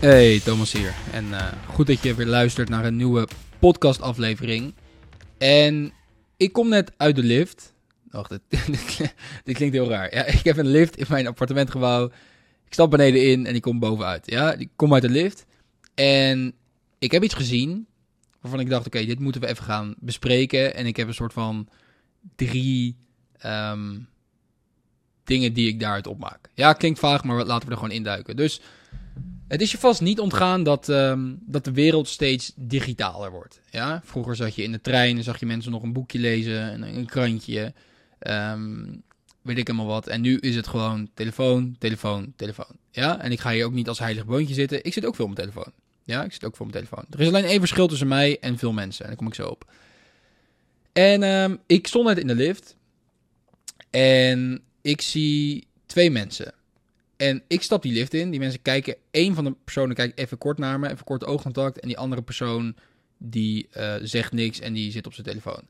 Hey, Thomas hier. En eh, goed dat je weer luistert naar een nieuwe podcastaflevering. En ik kom net uit de lift. Wacht, dit, klinkt heel raar. Ja, ik heb een lift in mijn appartementgebouw. Ik stap beneden in en ik kom bovenuit. Ja, ik kom uit de lift. En ik heb iets gezien waarvan ik dacht, oké, dit moeten we even gaan bespreken. En ik heb een soort van drie ehm, dingen die ik daaruit opmaak. Ja, klinkt vaag, maar laten we er gewoon induiken. Dus het is je vast niet ontgaan dat, ehm, dat de wereld steeds digitaler wordt. Ja? Vroeger zat je in de trein en zag je mensen nog een boekje lezen, een, een krantje, ehm, weet ik helemaal wat. En nu is het gewoon telefoon, telefoon, telefoon. Ja? En ik ga hier ook niet als heilig boontje zitten. Ik zit ook veel op mijn telefoon. Ja, ik zit ook voor mijn telefoon. Er is alleen één verschil tussen mij en veel mensen. En daar kom ik zo op. En ehm, ik stond net in de lift. En ik zie twee mensen. En ik stap die lift in. Die mensen kijken. Eén van de personen kijkt even kort naar me. Even kort oogcontact. En die andere persoon die uh, zegt niks en die zit op zijn telefoon.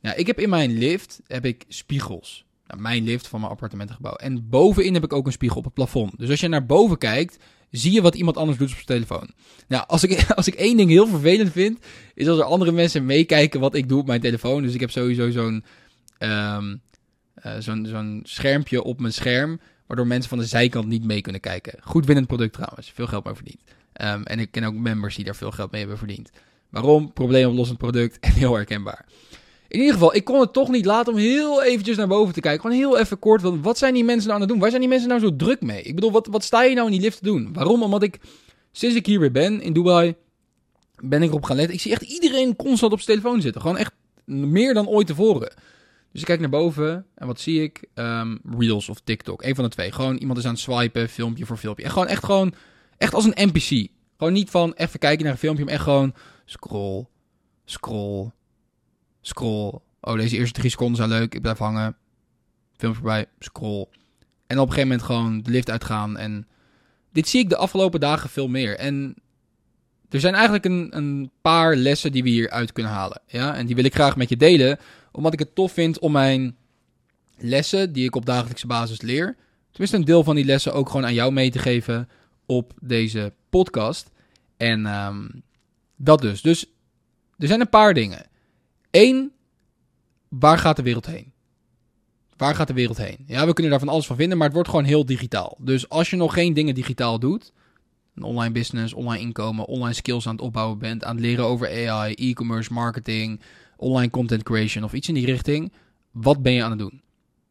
Nou, ik heb in mijn lift heb ik spiegels. Nou, mijn lift van mijn appartementengebouw. En bovenin heb ik ook een spiegel op het plafond. Dus als je naar boven kijkt, zie je wat iemand anders doet op zijn telefoon. Nou, als ik, als ik één ding heel vervelend vind, is als er andere mensen meekijken wat ik doe op mijn telefoon. Dus ik heb sowieso zo'n um, uh, zo'n zo'n schermpje op mijn scherm, waardoor mensen van de zijkant niet mee kunnen kijken. Goed winnend product trouwens, veel geld mee verdiend. Um, en ik ken ook members die daar veel geld mee hebben verdiend. Waarom? Probleemoplossend product en heel herkenbaar. In ieder geval, ik kon het toch niet laten om heel eventjes naar boven te kijken. Gewoon heel even kort. Want wat zijn die mensen nou aan het doen? Waar zijn die mensen nou zo druk mee? Ik bedoel, wat, wat sta je nou in die lift te doen? Waarom? Omdat ik, sinds ik hier weer ben in Dubai, ben ik erop gaan letten. Ik zie echt iedereen constant op zijn telefoon zitten. Gewoon echt meer dan ooit tevoren. Dus ik kijk naar boven en wat zie ik? Um, Reels of TikTok. Een van de twee. Gewoon iemand is aan het swipen, filmpje voor filmpje. En gewoon echt gewoon, echt als een NPC. Gewoon niet van even kijken naar een filmpje, maar echt gewoon scroll, scroll, Scroll. Oh, deze eerste drie seconden zijn leuk. Ik blijf hangen. Film voorbij. Scroll. En op een gegeven moment gewoon de lift uitgaan. En dit zie ik de afgelopen dagen veel meer. En er zijn eigenlijk een, een paar lessen die we hieruit kunnen halen. Ja? En die wil ik graag met je delen. Omdat ik het tof vind om mijn lessen die ik op dagelijkse basis leer. Tenminste een deel van die lessen ook gewoon aan jou mee te geven op deze podcast. En um, dat dus. Dus er zijn een paar dingen. Eén, waar gaat de wereld heen? Waar gaat de wereld heen? Ja, we kunnen daar van alles van vinden, maar het wordt gewoon heel digitaal. Dus als je nog geen dingen digitaal doet, online business, online inkomen, online skills aan het opbouwen bent, aan het leren over AI, e-commerce, marketing, online content creation of iets in die richting, wat ben je aan het doen?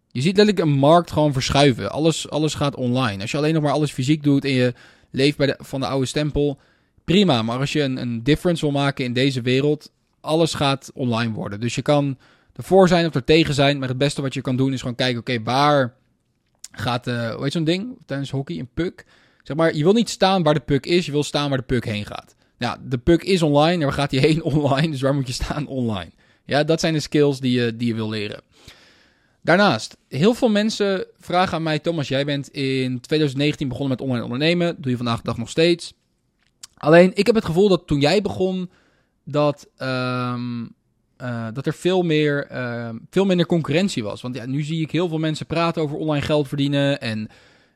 Je ziet letterlijk een markt gewoon verschuiven. Alles, alles gaat online. Als je alleen nog maar alles fysiek doet en je leeft bij de, van de oude stempel, prima. Maar als je een, een difference wil maken in deze wereld, alles gaat online worden. Dus je kan ervoor zijn of er tegen zijn. Maar het beste wat je kan doen is gewoon kijken, oké, waar gaat, uh, hoe heet zo'n ding tijdens hockey, een puck? Zeg maar, je wil niet staan waar de puck is, je wil staan waar de puck heen gaat. Nou, de puck is online, waar gaat hij heen? Online, dus waar moet je staan? Online. Ja, dat zijn de skills die je, die je wil leren. Daarnaast, heel veel mensen vragen aan mij, Thomas, jij bent in 2019 begonnen met online ondernemen. Doe je vandaag de dag nog steeds. Alleen, ik heb het gevoel dat toen jij begon, dat, um, uh, dat er veel, meer, uh, veel minder concurrentie was. Want ja, nu zie ik heel veel mensen praten over online geld verdienen. En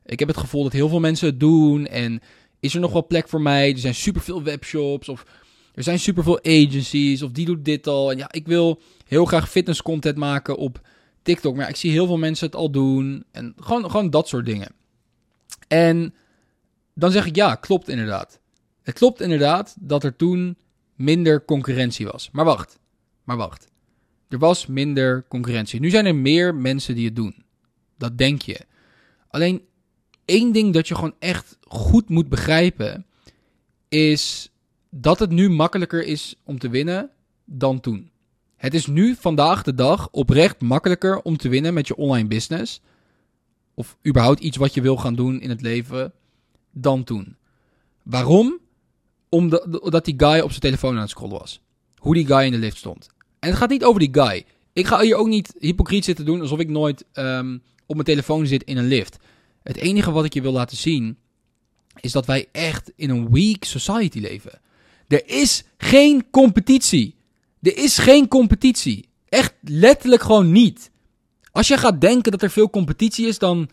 ik heb het gevoel dat heel veel mensen het doen. En is er nog wel plek voor mij? Er zijn superveel webshops of er zijn superveel agencies of die doet dit al. En ja, ik wil heel graag fitness content maken op TikTok. Maar ja, ik zie heel veel mensen het al doen. En gewoon, gewoon dat soort dingen. En dan zeg ik ja, klopt inderdaad. Het klopt inderdaad dat er toen minder concurrentie was. Maar wacht, maar wacht. Er was minder concurrentie. Nu zijn er meer mensen die het doen. Dat denk je. Alleen één ding dat je gewoon echt goed moet begrijpen is dat het nu makkelijker is om te winnen dan toen. Het is nu vandaag de dag oprecht makkelijker om te winnen met je online business. Of überhaupt iets wat je wil gaan doen in het leven dan toen. Waarom? Omdat die guy op zijn telefoon aan het scrollen was. Hoe die guy in de lift stond. En het gaat niet over die guy. Ik ga hier ook niet hypocriet zitten doen alsof ik nooit um, op mijn telefoon zit in een lift. Het enige wat ik je wil laten zien is dat wij echt in een weak society leven. Er is geen competitie. Er is geen competitie. Echt letterlijk gewoon niet. Als je gaat denken dat er veel competitie is, dan,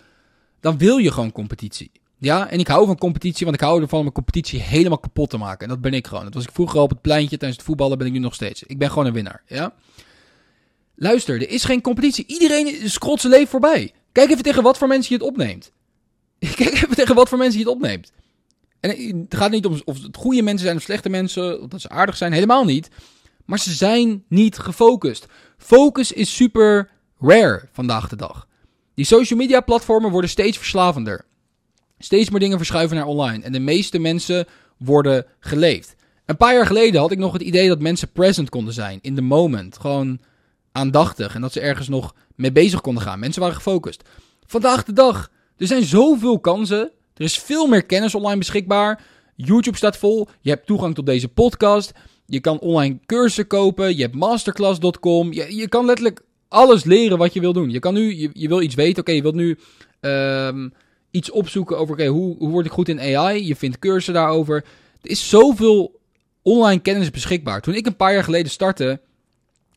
dan wil je gewoon competitie. Ja, en ik hou van competitie, want ik hou ervan om een competitie helemaal kapot te maken. En dat ben ik gewoon. Dat was ik vroeger al op het pleintje tijdens het voetballen, ben ik nu nog steeds. Ik ben gewoon een winnaar, ja. Luister, er is geen competitie. Iedereen scrolt zijn leven voorbij. Kijk even tegen wat voor mensen je het opneemt. Kijk even tegen wat voor mensen je het opneemt. En het gaat niet om of het goede mensen zijn of slechte mensen, of dat ze aardig zijn, helemaal niet. Maar ze zijn niet gefocust. Focus is super rare vandaag de dag. Die social media platformen worden steeds verslavender. Steeds meer dingen verschuiven naar online. En de meeste mensen worden geleefd. Een paar jaar geleden had ik nog het idee dat mensen present konden zijn. In the moment. Gewoon aandachtig. En dat ze ergens nog mee bezig konden gaan. Mensen waren gefocust. Vandaag de dag. Er zijn zoveel kansen. Er is veel meer kennis online beschikbaar. YouTube staat vol. Je hebt toegang tot deze podcast. Je kan online cursussen kopen. Je hebt masterclass.com. Je, je kan letterlijk alles leren wat je wil doen. Je kan nu, je, je wil iets weten. Oké, je wilt nu um, iets opzoeken over, oké, hoe, hoe word ik goed in AI? Je vindt cursussen daarover. Er is zoveel online kennis beschikbaar. Toen ik een paar jaar geleden startte,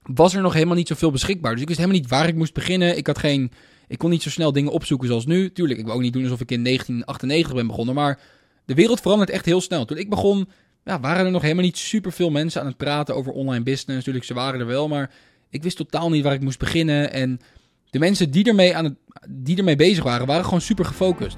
was er nog helemaal niet zoveel beschikbaar. Dus ik wist helemaal niet waar ik moest beginnen. Ik had geen, ik kon niet zo snel dingen opzoeken zoals nu. Tuurlijk, ik wil ook niet doen alsof ik in 1998 ben begonnen, maar de wereld verandert echt heel snel. Toen ik begon, ja, waren er nog helemaal niet superveel mensen aan het praten over online business. Natuurlijk, ze waren er wel, maar ik wist totaal niet waar ik moest beginnen. En de mensen die ermee, aan het, die ermee bezig waren, waren gewoon super gefocust.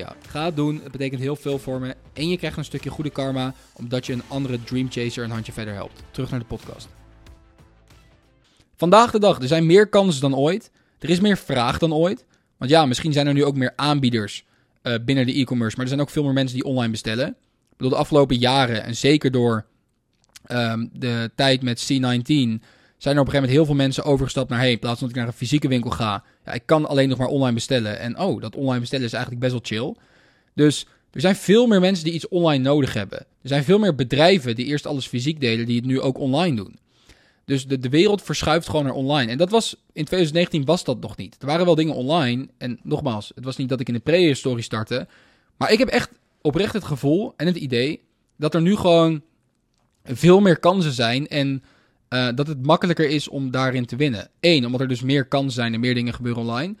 Ga het doen, het betekent heel veel voor me. En je krijgt een stukje goede karma, omdat je een andere Dream Chaser een handje verder helpt. Terug naar de podcast. Vandaag de dag, er zijn meer kansen dan ooit. Er is meer vraag dan ooit. Want ja, misschien zijn er nu ook meer aanbieders uh, binnen de e-commerce. Maar er zijn ook veel meer mensen die online bestellen. Ik bedoel, de afgelopen jaren, en zeker door um, de tijd met C19 zijn er op een gegeven moment heel veel mensen overgestapt naar... hey, in plaats van dat ik naar een fysieke winkel ga... Ja, ik kan alleen nog maar online bestellen. En oh, dat online bestellen is eigenlijk best wel chill. Dus er zijn veel meer mensen die iets online nodig hebben. Er zijn veel meer bedrijven die eerst alles fysiek deden... die het nu ook online doen. Dus de, de wereld verschuift gewoon naar online. En dat was, in 2019 was dat nog niet. Er waren wel dingen online. En nogmaals, het was niet dat ik in de prehistorie startte. Maar ik heb echt oprecht het gevoel en het idee... dat er nu gewoon veel meer kansen zijn... en uh, dat het makkelijker is om daarin te winnen. Eén, omdat er dus meer kansen zijn en meer dingen gebeuren online.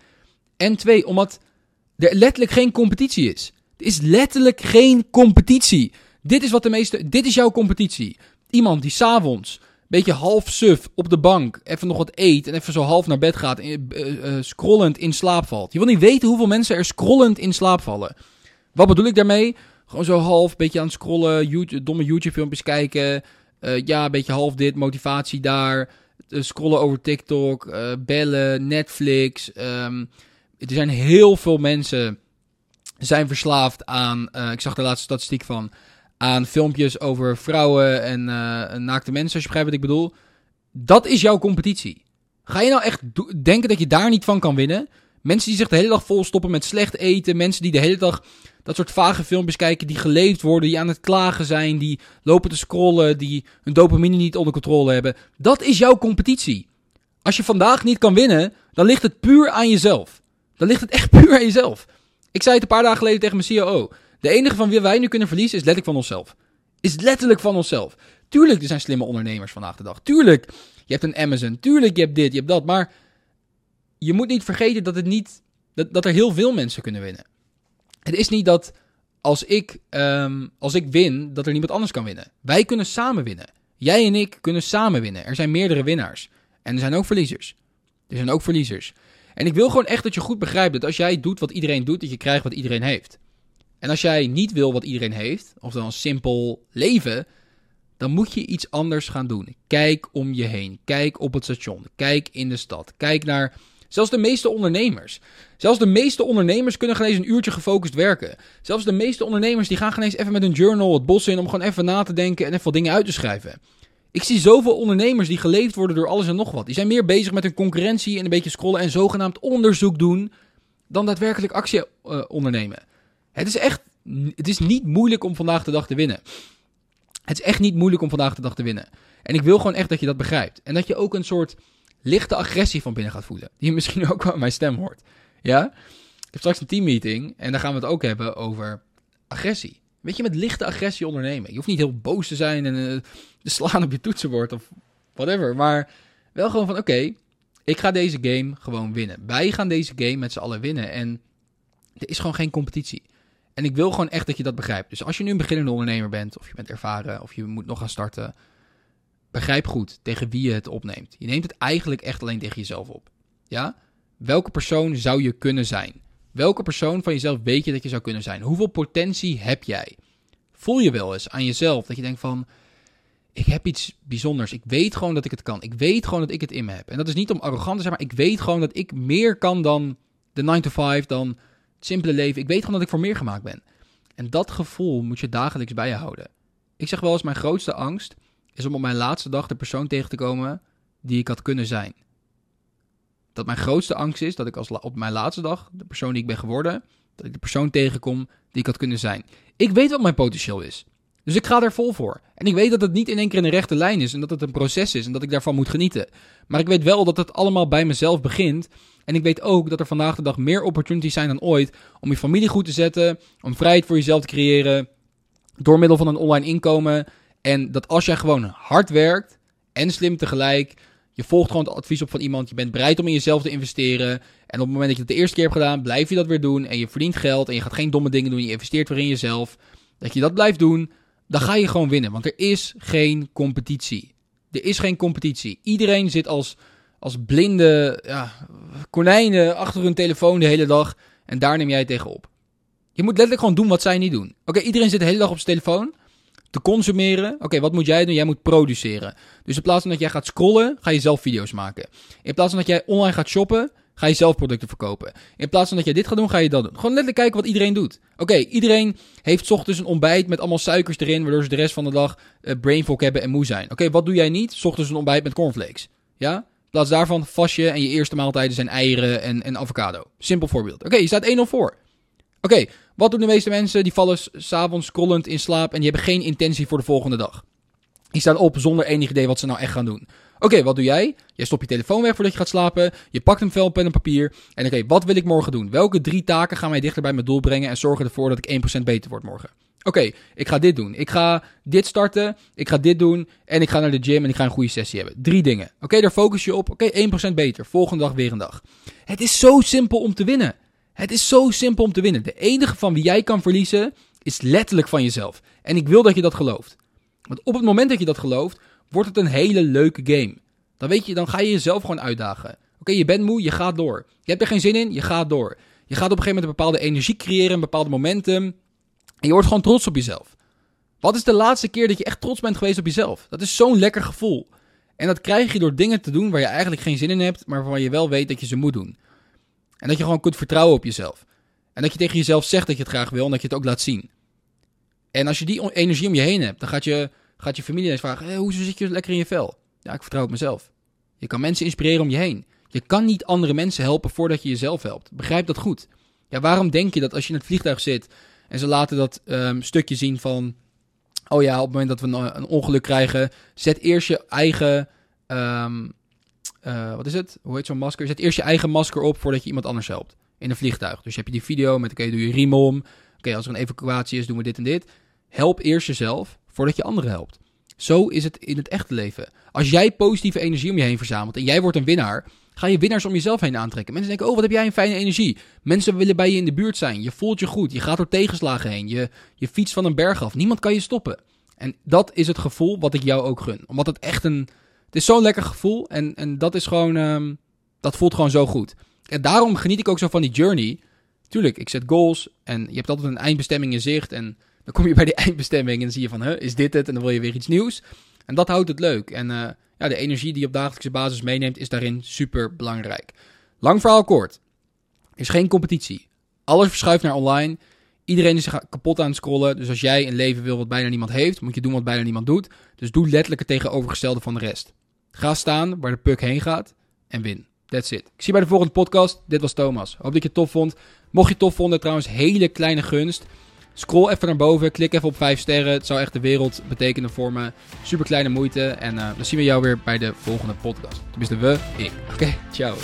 En twee, omdat er letterlijk geen competitie is. Er is letterlijk geen competitie. Dit is wat de meeste. Dit is jouw competitie. Iemand die s'avonds beetje half suf op de bank even nog wat eet en even zo half naar bed gaat, uh, uh, scrollend in slaap valt. Je wil niet weten hoeveel mensen er scrollend in slaap vallen. Wat bedoel ik daarmee? Gewoon zo half, beetje aan het scrollen, YouTube, domme YouTube-filmpjes kijken, uh, ja, een beetje half dit, motivatie daar. Uh, scrollen over TikTok, uh, bellen, Netflix. Um, er zijn heel veel mensen zijn verslaafd aan, ik zag de laatste statistiek van, aan filmpjes over vrouwen en naakte mensen, als je begrijpt wat ik bedoel. Dat is jouw competitie. Ga je nou echt denken dat je daar niet van kan winnen? Mensen die zich de hele dag vol stoppen met slecht eten. Mensen die de hele dag dat soort vage filmpjes kijken die geleefd worden, die aan het klagen zijn, die lopen te scrollen, die hun dopamine niet onder controle hebben. Dat is jouw competitie. Als je vandaag niet kan winnen, dan ligt het puur aan jezelf. Dan ligt het echt puur aan jezelf. Ik zei het een paar dagen geleden tegen mijn COO. De enige van wie wij nu kunnen verliezen is letterlijk van onszelf. Is letterlijk van onszelf. Tuurlijk, er zijn slimme ondernemers vandaag de dag. Tuurlijk, je hebt een Amazon. Tuurlijk, je hebt dit, je hebt dat. Maar je moet niet vergeten dat, het niet, dat, dat er heel veel mensen kunnen winnen. Het is niet dat als ik, um, als ik win, dat er niemand anders kan winnen. Wij kunnen samen winnen. Jij en ik kunnen samen winnen. Er zijn meerdere winnaars. En er zijn ook verliezers. Er zijn ook verliezers. En ik wil gewoon echt dat je goed begrijpt dat als jij doet wat iedereen doet, dat je krijgt wat iedereen heeft. En als jij niet wil wat iedereen heeft, of dan simpel leven, dan moet je iets anders gaan doen. Kijk om je heen. Kijk op het station. Kijk in de stad. Kijk naar Zelfs de meeste ondernemers. Zelfs de meeste ondernemers kunnen geen eens een uurtje gefocust werken. Zelfs de meeste ondernemers die gaan geen eens even met een journal het bos in om gewoon even na te denken en even wat dingen uit te schrijven. Ik zie zoveel ondernemers die geleefd worden door alles en nog wat. Die zijn meer bezig met hun concurrentie en een beetje scrollen en zogenaamd onderzoek doen. dan daadwerkelijk actie uh, ondernemen. Het is echt. Het is niet moeilijk om vandaag de dag te winnen. Het is echt niet moeilijk om vandaag de dag te winnen. En ik wil gewoon echt dat je dat begrijpt. En dat je ook een soort lichte agressie van binnen gaat voelen. Die misschien ook wel mijn stem hoort. Ja? Ik heb straks een teammeeting en daar gaan we het ook hebben over agressie. Weet je, met lichte agressie ondernemen. Je hoeft niet heel boos te zijn en uh, te slaan op je toetsenbord of whatever. Maar wel gewoon van, oké, ik ga deze game gewoon winnen. Wij gaan deze game met z'n allen winnen. En er is gewoon geen competitie. En ik wil gewoon echt dat je dat begrijpt. Dus als je nu een beginnende ondernemer bent, of je bent ervaren, of je moet nog gaan starten, begrijp goed tegen wie je het opneemt. Je neemt het eigenlijk echt alleen tegen jezelf op. Ja? Welke persoon zou je kunnen zijn? Welke persoon van jezelf weet je dat je zou kunnen zijn? Hoeveel potentie heb jij? Voel je wel eens aan jezelf dat je denkt van, ik heb iets bijzonders. Ik weet gewoon dat ik het kan. Ik weet gewoon dat ik het in me heb. En dat is niet om arrogant te zijn, maar ik weet gewoon dat ik meer kan dan de 9 to 5, dan het simpele leven. Ik weet gewoon dat ik voor meer gemaakt ben. En dat gevoel moet je dagelijks bij je houden. Ik zeg wel eens, mijn grootste angst is om op mijn laatste dag de persoon tegen te komen die ik had kunnen zijn. Dat mijn grootste angst is dat ik als op mijn laatste dag, de persoon die ik ben geworden, dat ik de persoon tegenkom die ik had kunnen zijn. Ik weet wat mijn potentieel is. Dus ik ga er vol voor. En ik weet dat het niet in één keer in een rechte lijn is en dat het een proces is en dat ik daarvan moet genieten. Maar ik weet wel dat het allemaal bij mezelf begint. En ik weet ook dat er vandaag de dag meer opportunities zijn dan ooit om je familie goed te zetten, om vrijheid voor jezelf te creëren, door middel van een online inkomen. En dat als jij gewoon hard werkt en slim tegelijk, je volgt gewoon het advies op van iemand, je bent bereid om in jezelf te investeren. En op het moment dat je het de eerste keer hebt gedaan, blijf je dat weer doen en je verdient geld en je gaat geen domme dingen doen, je investeert weer in jezelf. Dat je dat blijft doen, dan ga je gewoon winnen. Want er is geen competitie. Er is geen competitie. Iedereen zit als, als blinde ja, konijnen achter hun telefoon de hele dag. En daar neem jij tegen op. Je moet letterlijk gewoon doen wat zij niet doen. Oké, iedereen zit de hele dag op zijn telefoon te consumeren. Oké, wat moet jij doen? Jij moet produceren. Dus in plaats van dat jij gaat scrollen, ga je zelf video's maken. In plaats van dat jij online gaat shoppen, Ga je zelf producten verkopen. In plaats van dat je dit gaat doen, ga je dat doen. Gewoon letterlijk kijken wat iedereen doet. Oké, iedereen heeft ochtends een ontbijt met allemaal suikers erin, waardoor ze de rest van de dag uh, brain fog hebben en moe zijn. Oké, wat doe jij niet? Ochtends een ontbijt met cornflakes. Ja? In plaats daarvan vast je en je eerste maaltijden zijn eieren en, en avocado. Simpel voorbeeld. Oké, je staat 1-0 voor. Oké, wat doen de meeste mensen? Die vallen s'avonds scrollend in slaap en die hebben geen intentie voor de volgende dag. Die staan op zonder enig idee wat ze nou echt gaan doen. Oké, wat doe jij? Jij stopt je telefoon weg voordat je gaat slapen. Je pakt een vel, pen en papier. En oké, wat wil ik morgen doen? Welke drie taken gaan mij dichter bij mijn doel brengen en zorgen ervoor dat ik 1% beter word morgen? Oké, ik ga dit doen. Ik ga dit starten. Ik ga dit doen. En ik ga naar de gym en ik ga een goede sessie hebben. Drie dingen. Oké, daar focus je op. Oké, 1% beter. Volgende dag weer een dag. Het is zo simpel om te winnen. Het is zo simpel om te winnen. De enige van wie jij kan verliezen is letterlijk van jezelf. En ik wil dat je dat gelooft. Want op het moment dat je dat gelooft, wordt het een hele leuke game. Dan weet je, dan ga je jezelf gewoon uitdagen. Oké, je bent moe, je gaat door. Je hebt er geen zin in, je gaat door. Je gaat op een gegeven moment een bepaalde energie creëren, een bepaald momentum. En je wordt gewoon trots op jezelf. Wat is de laatste keer dat je echt trots bent geweest op jezelf? Dat is zo'n lekker gevoel. En dat krijg je door dingen te doen waar je eigenlijk geen zin in hebt, maar waarvan je wel weet dat je ze moet doen. En dat je gewoon kunt vertrouwen op jezelf. En dat je tegen jezelf zegt dat je het graag wil en dat je het ook laat zien. En als je die energie om je heen hebt, dan gaat je gaat je familie eens vragen: hoe zit je lekker in je vel? Ja, ik vertrouw op mezelf. Je kan mensen inspireren om je heen. Je kan niet andere mensen helpen voordat je jezelf helpt. Begrijp dat goed. Ja, waarom denk je dat als je in het vliegtuig zit en ze laten dat um, stukje zien van. Oh ja, op het moment dat we een, ongeluk krijgen, zet eerst je eigen. Um, uh, wat is het? Hoe heet zo'n masker? Zet eerst je eigen masker op voordat je iemand anders helpt. In een vliegtuig. Dus heb je die video met: oké, doe je riem om. Oké, als er een evacuatie is, doen we dit en dit. Help eerst jezelf voordat je anderen helpt. Zo is het in het echte leven. Als jij positieve energie om je heen verzamelt en jij wordt een winnaar, ga je winnaars om jezelf heen aantrekken. Mensen denken, oh wat heb jij een fijne energie. Mensen willen bij je in de buurt zijn. Je voelt je goed. Je gaat door tegenslagen heen. Je, je fietst van een berg af. Niemand kan je stoppen. En dat is het gevoel wat ik jou ook gun. Omdat het echt een... Het is zo'n lekker gevoel. En, en dat is gewoon... Um, dat voelt gewoon zo goed. En daarom geniet ik ook zo van die journey. Tuurlijk, ik zet goals. En je hebt altijd een eindbestemming in zicht. En dan kom je bij die eindbestemming en dan zie je van, is dit het? En dan wil je weer iets nieuws. En dat houdt het leuk. En uh, ja, de energie die je op dagelijkse basis meeneemt is daarin super belangrijk. Lang verhaal kort. Er is geen competitie. Alles verschuift naar online. Iedereen is kapot aan het scrollen. Dus als jij een leven wil wat bijna niemand heeft, moet je doen wat bijna niemand doet. Dus doe letterlijk het tegenovergestelde van de rest. Ga staan waar de puck heen gaat en win. That's it. Ik zie je bij de volgende podcast. Dit was Thomas. Hoop dat je het tof vond. Mocht je het tof vonden, trouwens, hele kleine gunst. Scroll even naar boven, klik even op 5 sterren. Het zou echt de wereld betekenen voor me. Super kleine moeite. En uh, dan zien we jou weer bij de volgende podcast. Tenminste, we, ik. Oké, ciao.